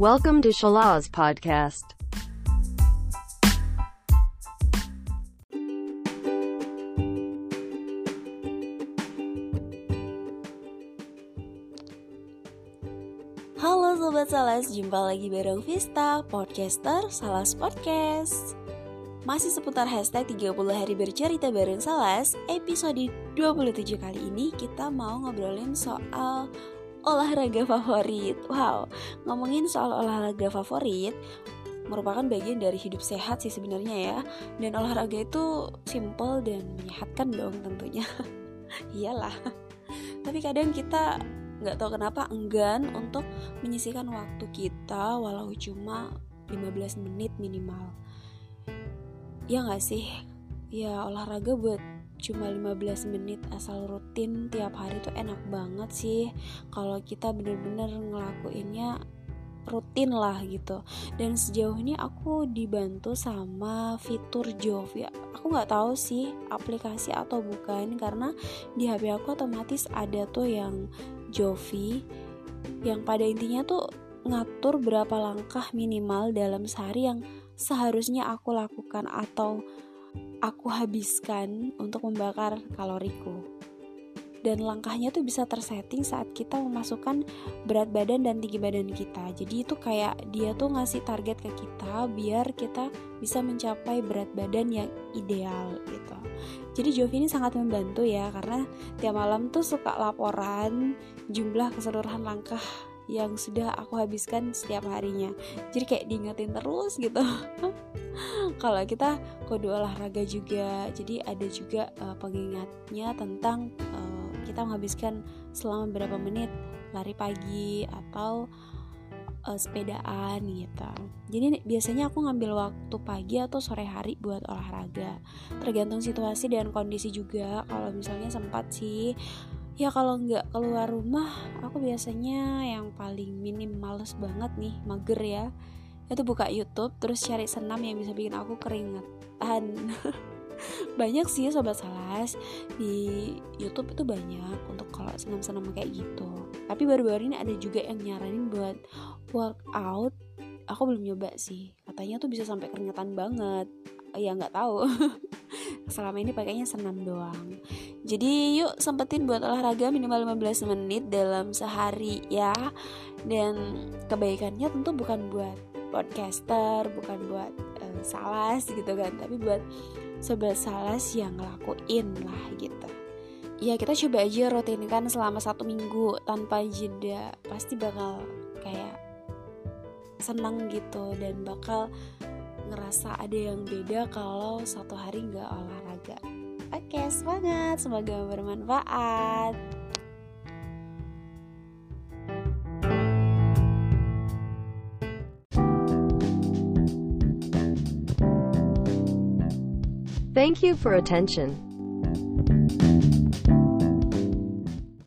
Welcome to Shalaz Podcast. Halo Sobat Salas, jumpa lagi bareng Vista, podcaster Salas Podcast Masih seputar hashtag 30 hari bercerita bareng Salas Episode 27 kali ini kita mau ngobrolin soal olahraga favorit. Wow, ngomongin soal olahraga favorit merupakan bagian dari hidup sehat sih sebenarnya ya. Dan olahraga itu simple dan menyehatkan dong tentunya. Iyalah. Tapi kadang kita nggak tahu kenapa enggan untuk menyisihkan waktu kita walau cuma 15 menit minimal. Ya nggak sih? Ya olahraga buat cuma 15 menit asal rutin tiap hari tuh enak banget sih. Kalau kita bener-bener ngelakuinnya rutin lah gitu. Dan sejauh ini aku dibantu sama fitur Jove ya aku nggak tahu sih aplikasi atau bukan karena di HP aku otomatis ada tuh yang Jovi yang pada intinya tuh ngatur berapa langkah minimal dalam sehari yang seharusnya aku lakukan atau aku habiskan untuk membakar kaloriku. Dan langkahnya tuh bisa tersetting saat kita memasukkan berat badan dan tinggi badan kita. Jadi itu kayak dia tuh ngasih target ke kita biar kita bisa mencapai berat badan yang ideal gitu. Jadi Jovi ini sangat membantu ya karena tiap malam tuh suka laporan jumlah keseluruhan langkah yang sudah aku habiskan setiap harinya jadi kayak diingetin terus gitu kalau kita kode olahraga juga jadi ada juga uh, pengingatnya tentang uh, kita menghabiskan selama berapa menit lari pagi atau uh, sepedaan gitu. Jadi biasanya aku ngambil waktu pagi atau sore hari buat olahraga. Tergantung situasi dan kondisi juga. Kalau misalnya sempat sih ya kalau nggak keluar rumah aku biasanya yang paling minim males banget nih mager ya. Itu buka YouTube terus cari senam yang bisa bikin aku keringetan. Banyak sih sobat salas. Di YouTube itu banyak untuk kalau senam-senam kayak gitu. Tapi baru-baru ini ada juga yang nyaranin buat workout. Aku belum nyoba sih. Katanya tuh bisa sampai keringetan banget. Ya nggak tahu. Selama ini pakainya senam doang jadi yuk sempetin buat olahraga minimal 15 menit dalam sehari ya. Dan kebaikannya tentu bukan buat podcaster bukan buat uh, salas gitu kan tapi buat sobat salas yang ngelakuin lah gitu. Ya kita coba aja rutinkan selama satu minggu tanpa jeda. Pasti bakal kayak senang gitu dan bakal ngerasa ada yang beda kalau satu hari nggak olahraga semoga bermanfaat Thank you for attention.